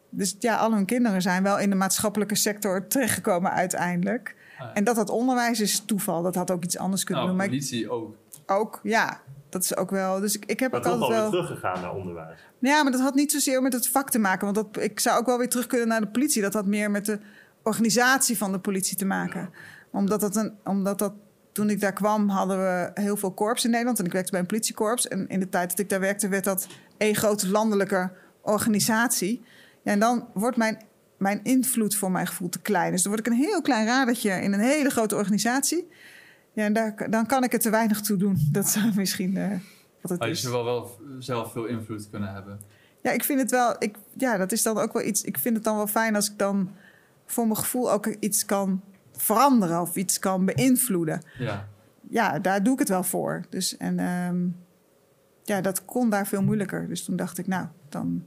Dus ja, al hun kinderen zijn wel in de maatschappelijke sector terechtgekomen uiteindelijk. Ja. En dat dat onderwijs is toeval. Dat had ook iets anders kunnen Nou, doen. Maar ik- politie ook. ook, ja, dat is ook wel. Dus ik, ik heb Maar ook toch altijd wel. teruggegaan naar onderwijs. Ja, maar dat had niet zozeer met het vak te maken. Want dat, ik zou ook wel weer terug kunnen naar de politie. Dat had meer met de organisatie van de politie te maken. Omdat dat een, omdat dat. Toen ik daar kwam, hadden we heel veel korps in Nederland. En ik werkte bij een politiekorps. En in de tijd dat ik daar werkte, werd dat één grote landelijke organisatie. Ja, en dan wordt mijn, mijn invloed voor mijn gevoel te klein. Dus dan word ik een heel klein radertje in een hele grote organisatie. Ja, en daar, dan kan ik er te weinig toe doen. Dat zou misschien eh, wat het Maar je is. zou wel, wel zelf veel invloed kunnen hebben. Ja, ik vind het wel. Ik, ja, dat is dan ook wel iets. Ik vind het dan wel fijn als ik dan voor mijn gevoel ook iets kan veranderen of iets kan beïnvloeden. Ja. Ja, daar doe ik het wel voor. Dus en ehm, ja, dat kon daar veel moeilijker. Dus toen dacht ik, nou, dan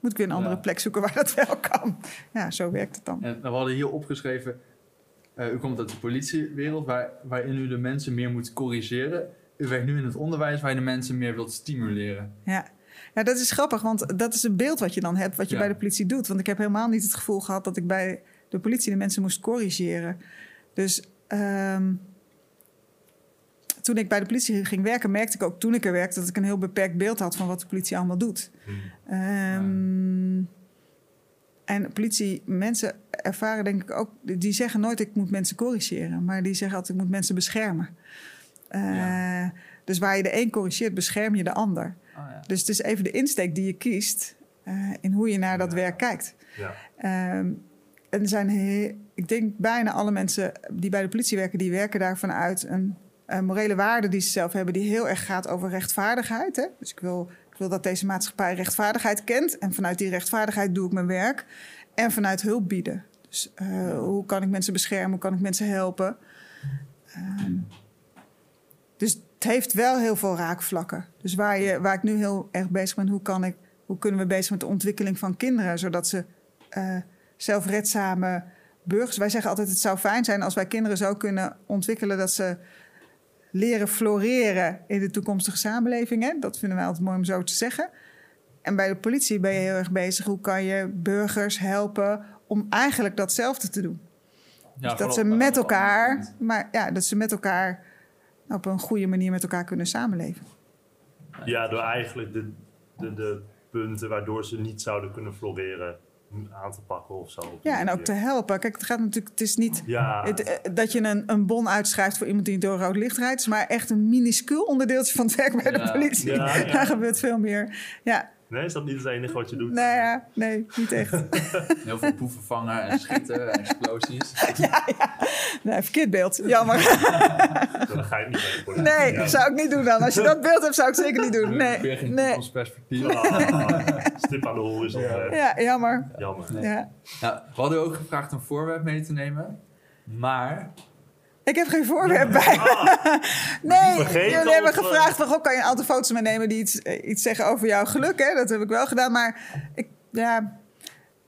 moet ik weer een andere Ja. plek zoeken waar dat wel kan. Ja, zo werkt het dan. En we hadden hier opgeschreven, eh, u komt uit de politiewereld waar, waarin u de mensen meer moet corrigeren. U werkt nu in het onderwijs waar je de mensen meer wilt stimuleren. Ja. ja, dat is grappig, want dat is een beeld wat je dan hebt, wat je Ja. bij de politie doet. Want ik heb helemaal niet het gevoel gehad dat ik bij de politie de mensen moest corrigeren. Dus ehm, toen ik bij de politie ging werken, merkte ik ook toen ik er werkte dat ik een heel beperkt beeld had van wat de politie allemaal doet. Ehm, En politie, mensen ervaren denk ik ook, die zeggen nooit ik moet mensen corrigeren, maar die zeggen altijd ik moet mensen beschermen. Eh, Ja. Dus waar je de een corrigeert, bescherm je de ander. Ah, ja. Dus het is even de insteek die je kiest eh, in hoe je naar dat Ja. werk kijkt. Ja. Ehm, en er zijn, ik denk bijna alle mensen die bij de politie werken, die werken daar vanuit een, een morele waarde die ze zelf hebben, die heel erg gaat over rechtvaardigheid. Hè? Dus ik wil, ik wil dat deze maatschappij rechtvaardigheid kent. En vanuit die rechtvaardigheid doe ik mijn werk. En vanuit hulp bieden. Dus eh, hoe kan ik mensen beschermen? Hoe kan ik mensen helpen? Ehm, dus het heeft wel heel veel raakvlakken. Dus waar, je, waar ik nu heel erg bezig ben, hoe, kan ik, hoe kunnen we bezig met de ontwikkeling van kinderen, zodat ze eh, zelfredzame burgers. Wij zeggen altijd: het zou fijn zijn als wij kinderen zo kunnen ontwikkelen dat ze leren floreren in de toekomstige samenleving. Hè? Dat vinden wij altijd mooi om zo te zeggen. En bij de politie ben je heel erg bezig. Hoe kan je burgers helpen om eigenlijk datzelfde te doen? Ja, Dus dat ze met elkaar, maar ja, dat ze met elkaar op een goede manier met elkaar kunnen samenleven. Ja, door eigenlijk de, de, de punten waardoor ze niet zouden kunnen floreren aan te pakken of zo. Ja, en ook te helpen. Kijk, het gaat natuurlijk, het is niet Ja, het, eh, dat je een, een bon uitschrijft voor iemand die door rood licht rijdt, het is maar echt een minuscuul onderdeeltje van het werk bij de politie. Ja. Daar gebeurt veel meer. Ja, nee, is dat niet het enige wat je doet? nee, ja, nee, niet echt. Heel veel boeven vangen en schieten en explosies. Nee, verkeerd beeld. Jammer. Dan ga je niet mee worden. Nee, Ja. zou ik niet doen dan. Als je dat beeld hebt, zou ik het zeker niet doen. Nee, geen nee. toekomstperspectief. Ah, Stip aan de horizon. eh, Ja, jammer. Jammer. Nee. Ja. Nou, we hadden ook gevraagd een voorwerp mee te nemen. Maar Ik heb geen voorwerp bij. Nee, Vergeten jullie hebben of, eh? gevraagd van, goh, kan je een aantal foto's meenemen die iets, eh, iets zeggen over jouw geluk? Hè? Dat heb ik wel gedaan, maar ik, ja,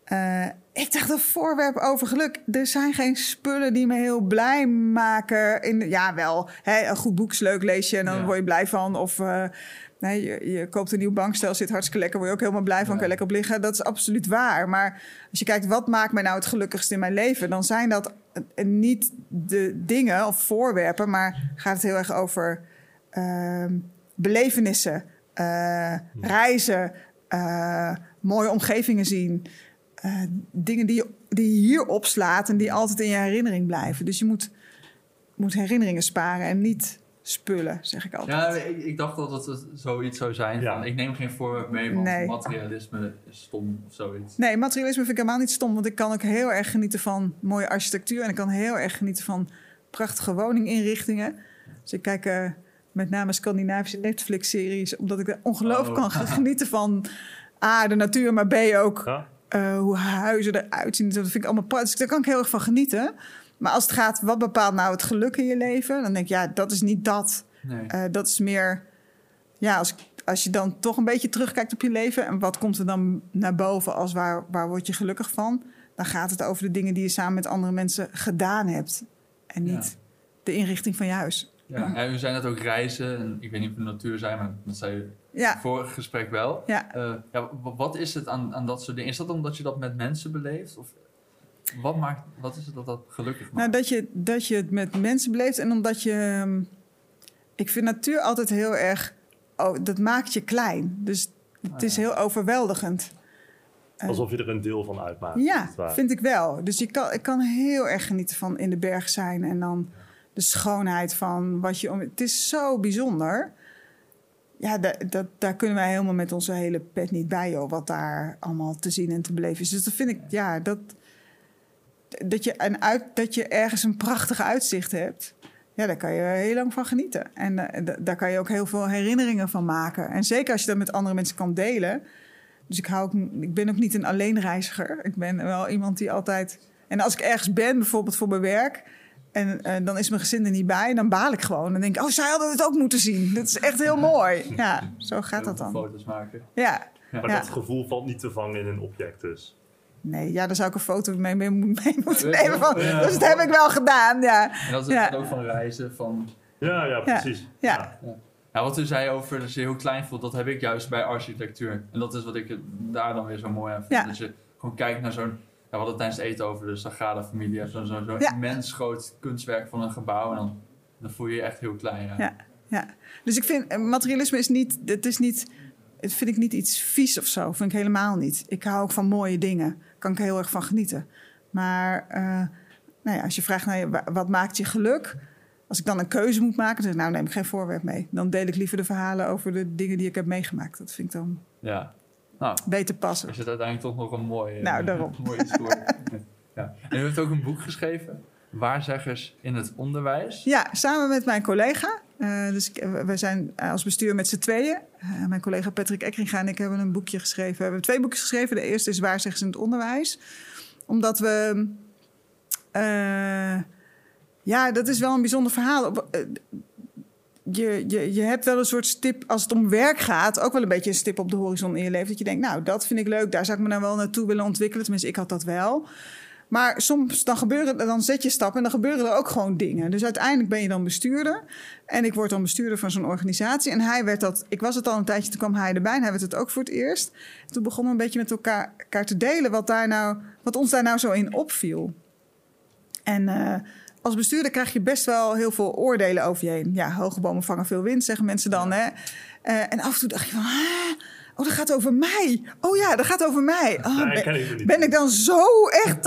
eh, ik dacht een voorwerp over geluk. Er zijn geen spullen die me heel blij maken. In, ja, wel, hè, een goed boek is leuk, lees je en dan Ja. word je blij van. Of nee, je, je koopt een nieuw bankstel, zit hartstikke lekker, word je ook helemaal blij van, Ja. kan je lekker op liggen. Dat is absoluut waar. Maar als je kijkt, wat maakt mij nou het gelukkigst in mijn leven? Dan zijn dat eh, niet de dingen of voorwerpen, maar gaat het heel erg over ehm, belevenissen, eh, reizen, eh, mooie omgevingen zien. eh, dingen die je, die hier opslaat en die altijd in je herinnering blijven. Dus je moet, moet herinneringen sparen en niet spullen, zeg ik altijd. ja, ik, ik dacht dat het zoiets zou zijn. Ja. Van, ik neem geen voorwerp mee, want Nee. materialisme is stom of zoiets. Nee, materialisme vind ik helemaal niet stom. Want ik kan ook heel erg genieten van mooie architectuur. En ik kan heel erg genieten van prachtige woninginrichtingen. Dus ik kijk eh, met name Scandinavische Netflix-series, omdat ik er ongelooflijk Oh. kan genieten van A, de natuur, maar B ook Ja? eh, hoe huizen eruit zien. Dat vind ik allemaal prachtig. Dus daar kan ik heel erg van genieten. Maar als het gaat, wat bepaalt nou het geluk in je leven? Dan denk ik, ja, dat is niet dat. Nee. Eh, dat is meer, ja, als, als je dan toch een beetje terugkijkt op je leven... en wat komt er dan naar boven als waar, waar word je gelukkig van... dan gaat het over de dingen die je samen met andere mensen gedaan hebt. En niet Ja. de inrichting van je huis. Ja, en u zei net ook reizen. En ik weet niet of het natuur zijn, maar dat zei u Ja, het vorige gesprek wel. ja. Eh, ja, wat is het aan, aan dat soort dingen? Is dat omdat je dat met mensen beleeft? Of wat, maakt, wat is het dat dat gelukkig maakt? Nou, dat je, dat je het met mensen beleeft en omdat je... ehm, Ik vind natuur altijd heel erg... Oh, dat maakt je klein. Dus het Ah, is heel overweldigend. Eh, Alsof je er een deel van uitmaakt. Ja, vind ik wel. Dus je kan, ik kan heel erg genieten van in de berg zijn en dan de schoonheid van wat je om. Het is zo bijzonder. Ja, da- dat, daar kunnen wij helemaal met onze hele pet niet bij, joh, wat daar allemaal te zien en te beleven is. Dus dat vind ik, ja, dat, dat, je een uit, dat je ergens een prachtig uitzicht hebt. Ja, daar kan je heel lang van genieten. En eh, da- daar kan je ook heel veel herinneringen van maken. En zeker als je dat met andere mensen kan delen. Dus ik, hou ook, ik ben ook niet een alleenreiziger. Ik ben wel iemand die altijd... En als ik ergens ben, bijvoorbeeld voor mijn werk... en eh, dan is mijn gezin er niet bij, dan baal ik gewoon. Dan denk ik, oh, zij hadden het ook moeten zien. Dat is echt heel mooi. Ja, zo gaat dat dan. Foto's maken. Ja. Maar Ja. dat gevoel valt niet te vangen in een object dus. Nee, ja, daar zou ik een foto mee, mee, mee moeten Ja, nemen. Van. ja. Dus dat heb ik wel gedaan, ja. En dat is Ja. het ook van reizen. Van, Ja, ja, precies. Ja. ja, wat u zei over dat je heel klein voelt, dat heb ik juist bij architectuur. En dat is wat ik het daar dan weer zo mooi aan vind. Ja. Dat je gewoon kijkt naar zo'n... Ja, we hadden het tijdens het eten over de Sagrada Familia. Zo'n zo, zo Ja. immens groot kunstwerk van een gebouw. En dan, dan voel je je echt heel klein. Ja. Ja. Ja. Dus ik vind, eh, materialisme is niet, het is niet, het vind ik niet iets vies of zo. Vind ik helemaal niet. Ik hou ook van mooie dingen. Kan ik heel erg van genieten. Maar eh, nou ja, als je vraagt naar je, wat maakt je geluk? Als ik dan een keuze moet maken, dan zeg ik, nou neem ik geen voorwerp mee. Dan deel ik liever de verhalen over de dingen die ik heb meegemaakt. Dat vind ik dan Ja. Nou, beter passen. is het uiteindelijk toch nog een mooi, eh, Nou, daarom. ja. En u heeft ook een boek geschreven. Waarzeggers in het onderwijs. Ja, samen met mijn collega. Eh, dus we zijn als bestuur met z'n tweeën. Eh, mijn collega Patrick Ekringa en ik hebben een boekje geschreven. We hebben twee boekjes geschreven. De eerste is Waarzeggens in het onderwijs. Omdat we... eh, ja, dat is wel een bijzonder verhaal. Eh, Je, je, je hebt wel een soort stip, als het om werk gaat, ook wel een beetje een stip op de horizon in je leven. Dat je denkt, nou, dat vind ik leuk, daar zou ik me nou wel naartoe willen ontwikkelen. Tenminste, ik had dat wel. Maar soms dan, gebeuren, dan zet je stappen en dan gebeuren er ook gewoon dingen. Dus uiteindelijk ben je dan bestuurder. En ik word dan bestuurder van zo'n organisatie. En hij werd dat, ik was het al een tijdje, toen kwam hij erbij en hij werd het ook voor het eerst. Toen begonnen we een beetje met elkaar, elkaar te delen wat, daar nou, wat ons daar nou zo in opviel. En eh, als bestuurder krijg je best wel heel veel oordelen over je heen. Ja, hoge bomen vangen veel wind, zeggen mensen dan. Hè? Eh, en af en toe dacht je van, "Ah, oh, dat gaat over mij. Oh ja, dat gaat over mij. Oh, Nee, ben- ik niet. ben ik dan zo echt...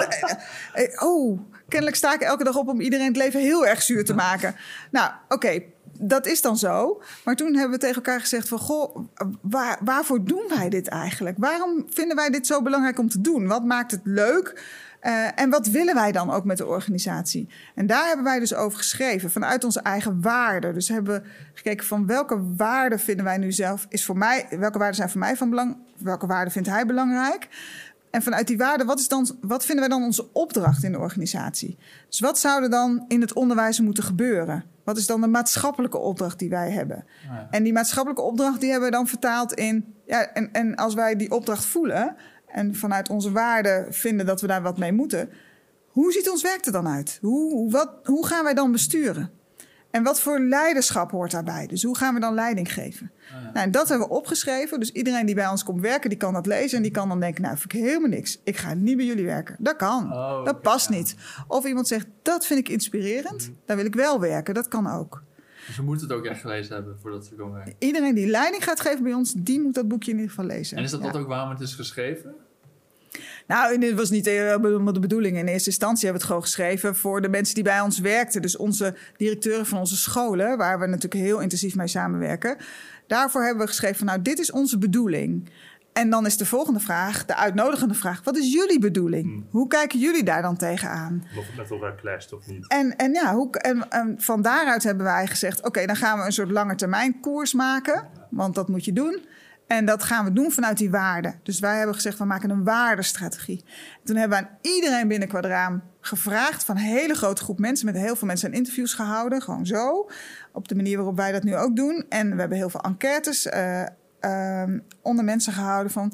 eh, eh, oh, kennelijk sta ik elke dag op om iedereen het leven heel erg zuur te maken. Nou, oké, dat is dan zo. Maar toen hebben we tegen elkaar gezegd van... Goh, waar, waarvoor doen wij dit eigenlijk? Waarom vinden wij dit zo belangrijk om te doen? Wat maakt het leuk? Eh, en wat willen wij dan ook met de organisatie? En daar hebben wij dus over geschreven, vanuit onze eigen waarden. Dus hebben we gekeken van welke waarden vinden wij nu zelf... Is voor mij, welke waarden zijn voor mij van belang? Welke waarden vindt hij belangrijk? En vanuit die waarden, wat, is dan, wat vinden wij dan onze opdracht in de organisatie? Dus wat zou er dan in het onderwijs moeten gebeuren? Wat is dan de maatschappelijke opdracht die wij hebben? Ja. En die maatschappelijke opdracht die hebben we dan vertaald in... Ja, en, en als wij die opdracht voelen en vanuit onze waarden vinden dat we daar wat mee moeten... hoe ziet ons werk er dan uit? Hoe, wat, hoe gaan wij dan besturen? En wat voor leiderschap hoort daarbij? Dus hoe gaan we dan leiding geven? Ah, ja. Nou, en dat hebben we opgeschreven. Dus iedereen die bij ons komt werken, die kan dat lezen. En die kan dan denken, nou, vind ik helemaal niks. Ik ga niet bij jullie werken. Dat kan. Oh, dat past ja. niet. Of iemand zegt, dat vind ik inspirerend. Daar wil ik wel werken. Dat kan ook. Dus we moeten het ook echt gelezen hebben voordat we komen werken. Iedereen die leiding gaat geven bij ons, die moet dat boekje in ieder geval lezen. En is dat Ja. dat ook waarom het is geschreven? Nou, dit was niet helemaal de bedoeling. In eerste instantie hebben we het gewoon geschreven voor de mensen die bij ons werkten. Dus onze directeuren van onze scholen, waar we natuurlijk heel intensief mee samenwerken. Daarvoor hebben we geschreven van, nou, dit is onze bedoeling. En dan is de volgende vraag, de uitnodigende vraag: wat is jullie bedoeling? Hmm. Hoe kijken jullie daar dan tegenaan? Of het met elkaar clasht of niet. En, en ja, hoe, en, en van daaruit hebben wij gezegd: oké, dan gaan we een soort lange termijn koers maken. Want dat moet je doen. En dat gaan we doen vanuit die waarden. Dus wij hebben gezegd: we maken een waardestrategie. Toen hebben we aan iedereen binnen Quadraam gevraagd, van een hele grote groep mensen, met heel veel mensen en interviews gehouden. Gewoon zo. Op de manier waarop wij dat nu ook doen. En we hebben heel veel enquêtes eh, ehm, onder mensen gehouden van.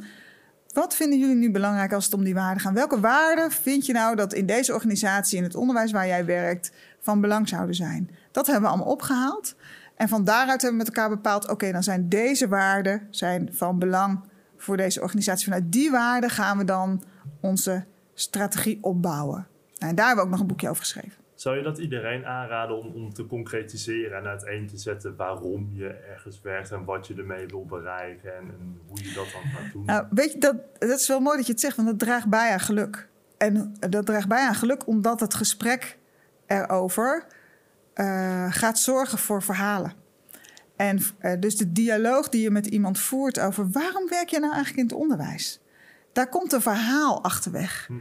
Wat vinden jullie nu belangrijk als het om die waarden gaat? Welke waarden vind je nou dat in deze organisatie, in het onderwijs waar jij werkt, van belang zouden zijn? Dat hebben we allemaal opgehaald. En van daaruit hebben we met elkaar bepaald: oké, dan zijn deze waarden zijn van belang voor deze organisatie. Vanuit die waarden gaan we dan onze strategie opbouwen. Nou, en daar hebben we ook nog een boekje over geschreven. Zou je dat iedereen aanraden om, om te concretiseren en uiteen te zetten waarom je ergens werkt en wat je ermee wil bereiken en, en hoe je dat dan gaat doen? Nou, weet je, dat, dat is wel mooi dat je het zegt, want dat draagt bij aan geluk. En dat draagt bij aan geluk omdat het gesprek erover eh, gaat zorgen voor verhalen. En eh, dus de dialoog die je met iemand voert over waarom werk je nou eigenlijk in het onderwijs? Daar komt een verhaal achterweg. Hm.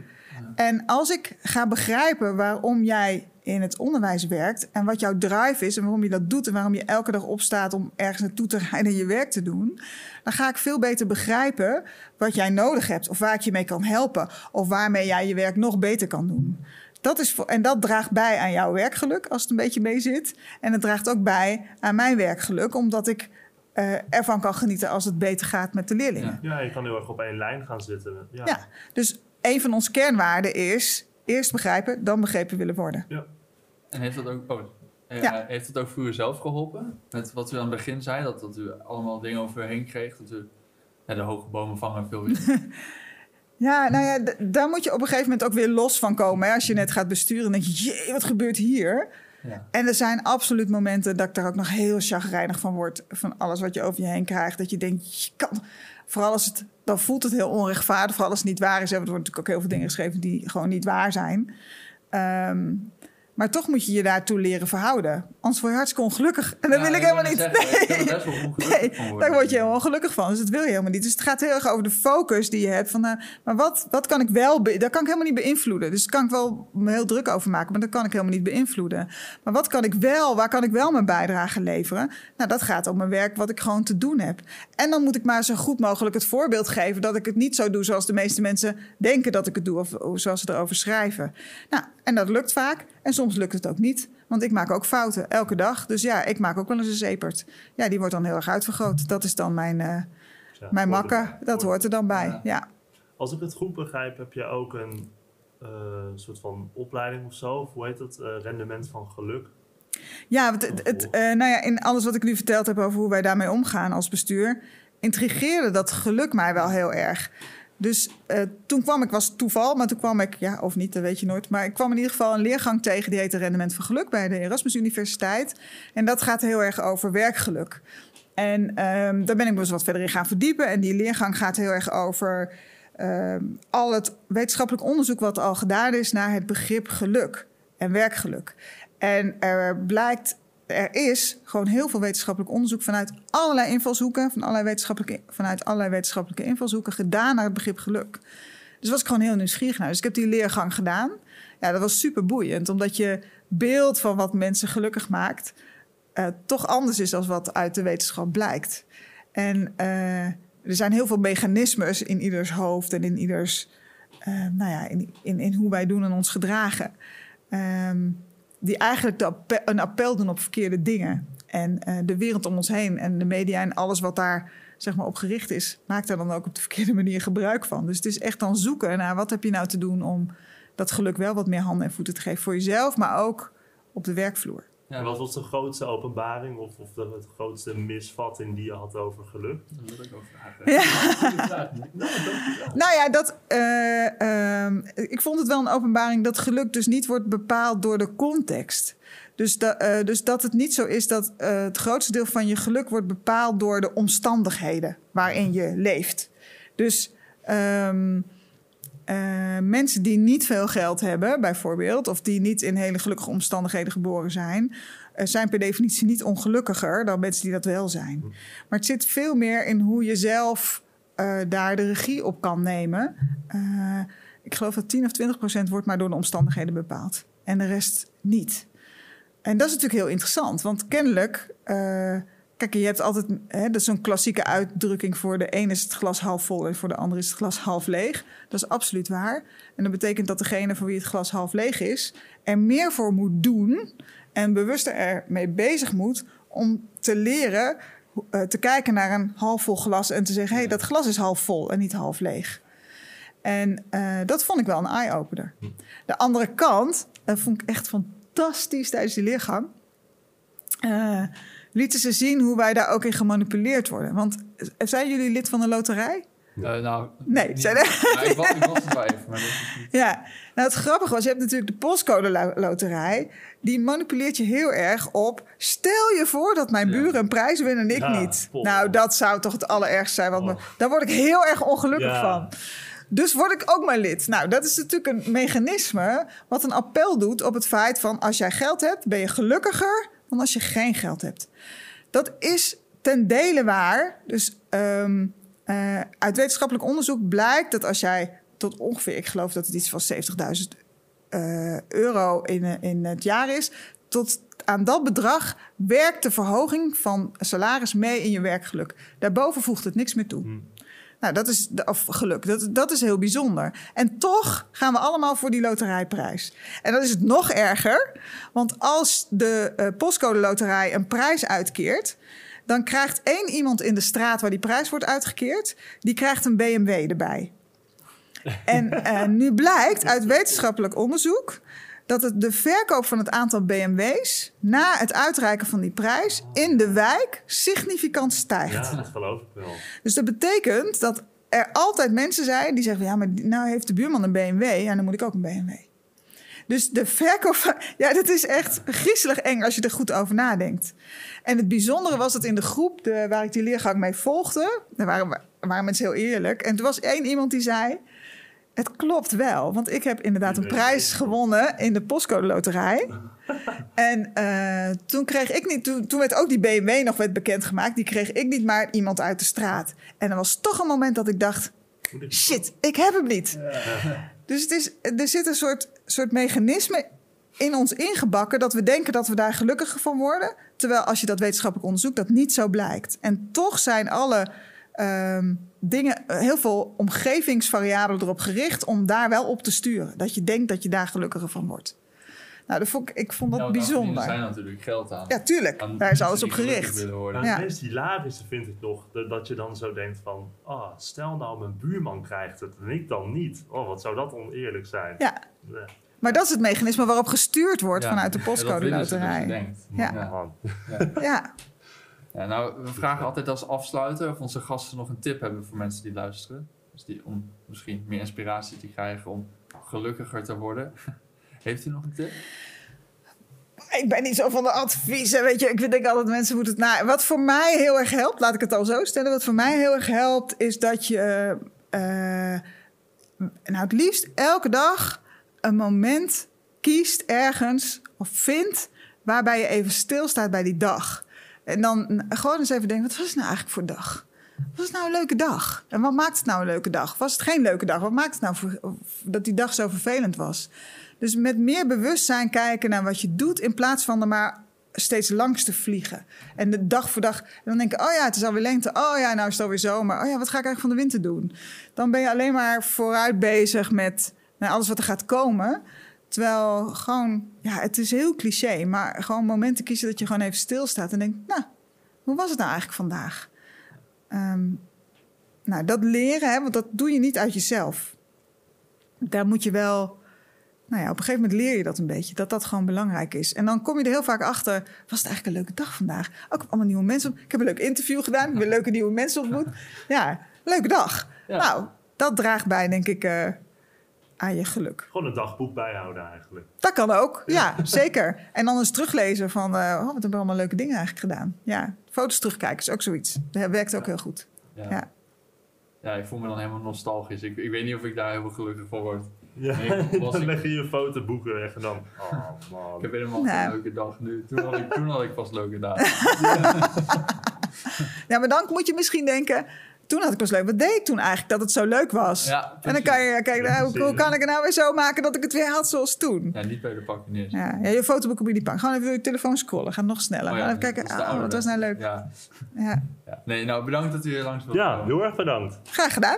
En als ik ga begrijpen waarom jij in het onderwijs werkt en wat jouw drive is en waarom je dat doet en waarom je elke dag opstaat om ergens naartoe te rijden en je werk te doen, dan ga ik veel beter begrijpen wat jij nodig hebt of waar ik je mee kan helpen of waarmee jij je werk nog beter kan doen. Dat is voor, en dat draagt bij aan jouw werkgeluk als het een beetje mee zit. En het draagt ook bij aan mijn werkgeluk, omdat ik eh, ervan kan genieten als het beter gaat met de leerlingen. Ja. Ja, je kan heel erg op één lijn gaan zitten. Ja. Ja, dus een van onze kernwaarden is eerst begrijpen, dan begrepen willen worden. En heeft dat ook, oh, eh, Ja. heeft dat ook voor u zelf geholpen? Met wat u aan het begin zei, dat, dat u allemaal dingen over u heen kreeg. Dat u ja, de hoge bomen vangen veel wind. Ja, nou ja, daar moet je op een gegeven moment ook weer los van komen. Hè? Als je net gaat besturen, dan denk je, jee, wat gebeurt hier? ja. En er zijn absoluut momenten dat ik daar ook nog heel chagrijnig van word. Van alles wat je over je heen krijgt. Dat je denkt, je kan... Vooral als het... Dan voelt het heel onrechtvaardig. Vooral als het niet waar is. want Er worden natuurlijk ook heel veel dingen geschreven die gewoon niet waar zijn. Ehm, maar toch moet je je daartoe leren verhouden. Anders word je hartstikke ongelukkig. En dat Ja, wil ik helemaal niet. zeggen, Nee. best wel ongelukkig Nee, van worden. daar word je helemaal ongelukkig van. Dus dat wil je helemaal niet. Dus het gaat heel erg over de focus die je hebt. Van, eh, maar wat, wat kan ik wel... Dat kan ik helemaal niet beïnvloeden. Dus daar kan ik wel me heel druk over maken. Maar dat kan ik helemaal niet beïnvloeden. Maar wat kan ik wel... Waar kan ik wel mijn bijdrage leveren? Nou, dat gaat om mijn werk wat ik gewoon te doen heb. En dan moet ik maar zo goed mogelijk het voorbeeld geven... dat ik het niet zo doe zoals de meeste mensen denken dat ik het doe. Of, of zoals ze erover schrijven. Nou, en dat lukt vaak. En soms lukt het ook niet. Want ik maak ook fouten, elke dag. Dus ja, ik maak ook wel eens een zeepert. Ja, die wordt dan heel erg uitvergroot. Dat is dan mijn, eh, Ja, mijn makker. Dat hoort er dan bij. Ja. Ja. Als ik het goed begrijp, heb je ook een eh, soort van opleiding of zo. Of hoe heet dat? Eh, rendement van geluk. Ja, het, het, nou ja, in alles wat ik nu verteld heb over hoe wij daarmee omgaan als bestuur, intrigeerde dat geluk mij wel heel erg. Dus eh, toen kwam ik, was toeval, maar toen kwam ik, ja of niet, dat weet je nooit. Maar ik kwam in ieder geval een leergang tegen die heette Rendement van Geluk bij de Erasmus Universiteit. En dat gaat heel erg over werkgeluk. En ehm, daar ben ik me dus wat verder in gaan verdiepen. En die leergang gaat heel erg over ehm, al het wetenschappelijk onderzoek wat al gedaan is naar het begrip geluk en werkgeluk. En er blijkt, er is gewoon heel veel wetenschappelijk onderzoek vanuit allerlei invalshoeken, van allerlei wetenschappelijke, vanuit allerlei wetenschappelijke invalshoeken gedaan naar het begrip geluk. Dus was ik gewoon heel nieuwsgierig naar. Dus ik heb die leergang gedaan. Ja, dat was super boeiend, omdat je beeld van wat mensen gelukkig maakt, eh, toch anders is dan wat uit de wetenschap blijkt. En eh, er zijn heel veel mechanismes in ieders hoofd en in ieders, eh, nou ja, in, in, in hoe wij doen en ons gedragen. Ehm, die eigenlijk de een appel doen op verkeerde dingen. En eh, de wereld om ons heen en de media en alles wat daar zeg maar, op gericht is, maakt daar dan ook op de verkeerde manier gebruik van. Dus het is echt dan zoeken naar wat heb je nou te doen om dat geluk wel wat meer handen en voeten te geven voor jezelf, maar ook op de werkvloer. Ja, wat was de grootste openbaring of, of de, het grootste misvatting die je had over geluk? Daar wil ik over vragen. Ja. Nou. Nou ja, dat, eh, ehm, ik vond het wel een openbaring dat geluk dus niet wordt bepaald door de context. Dus, eh, dus dat het niet zo is dat eh, het grootste deel van je geluk wordt bepaald door de omstandigheden waarin je leeft. Dus ehm, eh, mensen die niet veel geld hebben, bijvoorbeeld, of die niet in hele gelukkige omstandigheden geboren zijn, eh, zijn per definitie niet ongelukkiger dan mensen die dat wel zijn. Maar het zit veel meer in hoe je zelf eh, daar de regie op kan nemen. Ik geloof dat 10 of 20 procent wordt maar door de omstandigheden bepaald. En de rest niet. En dat is natuurlijk heel interessant, want kennelijk. Eh, kijk, je hebt altijd. Hè, dat is zo'n klassieke uitdrukking voor de een is het glas half vol en voor de ander is het glas half leeg. Dat is absoluut waar. En dat betekent dat degene voor wie het glas half leeg is, er meer voor moet doen en bewuster ermee bezig moet om te leren eh, te kijken naar een half vol glas en te zeggen: hé, hey, dat glas is half vol en niet half leeg. En eh, dat vond ik wel een eye-opener. De andere kant, dat vond ik echt fantastisch tijdens die leergang. Lieten ze zien hoe wij daar ook in gemanipuleerd worden. Want eh, zijn jullie lid van de loterij? Eh, nou, Nee, niet- zijn er- Nou, ik, was, ik was er wel even, maar dat is niet... Ja, nou het grappige was, je hebt natuurlijk de postcode lo- loterij. Die manipuleert je heel erg op. Stel je voor dat mijn Ja. buren een prijs winnen en ik Ja, niet. Nou, dat zou toch het allerergste zijn. Want me- Oh. daar word ik heel erg ongelukkig Ja. van. Dus word ik ook maar lid. Nou, dat is natuurlijk een mechanisme wat een appel doet op het feit van als jij geld hebt, ben je gelukkiger dan als je geen geld hebt. Dat is ten dele waar. Dus ehm, eh, uit wetenschappelijk onderzoek blijkt dat als jij tot ongeveer, ik geloof dat het iets van 70.000 eh, euro in, eh, in het jaar is, tot aan dat bedrag werkt de verhoging van salaris mee in je werkgeluk. Daarboven voegt het niks meer toe. Nou, dat is, of geluk, dat, dat is heel bijzonder. En toch gaan we allemaal voor die loterijprijs. En dan is het nog erger, want als de eh, postcode loterij een prijs uitkeert, dan krijgt één iemand in de straat waar die prijs wordt uitgekeerd, die krijgt een BMW erbij. En eh, nu blijkt uit wetenschappelijk onderzoek dat het de verkoop van het aantal BMW's na het uitreiken van die prijs in de wijk significant stijgt. Ja, dat geloof ik wel. Dus dat betekent dat er altijd mensen zijn die zeggen: ja, maar nou heeft de buurman een BMW, en dan moet ik ook een BMW. Dus de verkoop van. Ja, dat is echt griezelig eng als je er goed over nadenkt. En het bijzondere was dat in de groep de, waar ik die leergang mee volgde, daar waren, waren mensen heel eerlijk. En er was één iemand die zei: Het klopt wel, want ik heb inderdaad een prijs gewonnen in de postcode loterij. En eh, toen kreeg ik niet, toen, toen werd ook die BMW nog werd bekendgemaakt. Die kreeg ik niet, maar iemand uit de straat. En er was toch een moment dat ik dacht: shit, ik heb hem niet. Dus het is, er zit een soort, soort mechanisme in ons ingebakken dat we denken dat we daar gelukkiger van worden. Terwijl als je dat wetenschappelijk onderzoekt, dat niet zo blijkt. En toch zijn alle ehm, dingen, heel veel omgevingsvariabelen erop gericht om daar wel op te sturen. Dat je denkt dat je daar gelukkiger van wordt. Nou, dat vond ik, ik vond dat verdienen bijzonder. zijn natuurlijk geld aan. Ja, tuurlijk. Aan Daar is alles op gericht. willen worden. Maar Ja. het meest hilarische vind ik nog dat, je dan zo denkt van... ah, stel nou mijn buurman krijgt het en ik dan niet. Oh, wat zou dat oneerlijk zijn. Ja, maar dat is het mechanisme waarop gestuurd wordt Ja. vanuit de Ja, dat postcode dus, loterij. je denkt. Ja. Ja. Nou, we vragen altijd als afsluiter of onze gasten nog een tip hebben voor mensen die luisteren. Dus die, om misschien meer inspiratie te krijgen om gelukkiger te worden. Heeft u nog een tip? Ik ben niet zo van de adviezen, weet je. Ik denk altijd mensen moeten het na. Wat voor mij heel erg helpt, laat ik het al zo stellen. Wat voor mij heel erg helpt, is dat je, eh, nou het liefst elke dag een moment kiest ergens of vindt waarbij je even stilstaat bij die dag. En dan gewoon eens even denken, wat was het nou eigenlijk voor dag? Was het nou een leuke dag? En wat maakt het nou een leuke dag? Was het geen leuke dag? Wat maakt het nou dat die dag zo vervelend was? Dus met meer bewustzijn kijken naar wat je doet... in plaats van er maar steeds langs te vliegen. En de dag voor dag... En dan denken, oh ja, het is alweer lengte. Oh ja, nou is het alweer zomer. Oh ja, wat ga ik eigenlijk van de winter doen? Dan ben je alleen maar vooruit bezig met nou, alles wat er gaat komen... Terwijl gewoon, ja, het is heel cliché, maar gewoon momenten kiezen dat je gewoon even stilstaat en denkt, nou, hoe was het nou eigenlijk vandaag? Ehm, nou, dat leren, hè, want dat doe je niet uit jezelf. Daar moet je wel, nou ja, op een gegeven moment leer je dat een beetje, dat dat gewoon belangrijk is. En dan kom je er heel vaak achter, was het eigenlijk een leuke dag vandaag? Ook allemaal nieuwe mensen, ik heb een leuk interview gedaan, ik heb leuke nieuwe mensen ontmoet. Ja, leuke dag. Ja. Nou, dat draagt bij, denk ik, eh, aan je geluk. Gewoon een dagboek bijhouden eigenlijk. Dat kan ook, ja, zeker. En dan eens teruglezen van, eh, oh, wat hebben we allemaal leuke dingen eigenlijk gedaan. Ja, foto's terugkijken is ook zoiets. Dat werkt ook heel goed. Ja. Ja. Ja, ik voel me dan helemaal nostalgisch. Ik, ik weet niet of ik daar heel veel gelukkig van word. Ja, Nee, was dan ik- leg je je fotoboeken weg en dan... Oh man. Ik heb helemaal Nou. geen leuke dag nu. Toen had ik, toen had ik pas leuke dagen. ja, maar dan moet je misschien denken, toen had ik pas leuk. Wat deed ik toen eigenlijk dat het zo leuk was? Ja, en dan kan je, kijk, nou, hoe, hoe kan ik het nou weer zo maken dat ik het weer had zoals toen? Ja, niet bij de pakken neer. Ja, ja je fotoboek op pakken. Gewoon even je telefoon scrollen. Gaat nog sneller. Oh ja, Gaan even kijken. Ah, oude wat was nou leuk. Ja. Ja. ja. Nee, nou bedankt dat u hier langs wilde Ja, heel erg bedankt. Graag gedaan.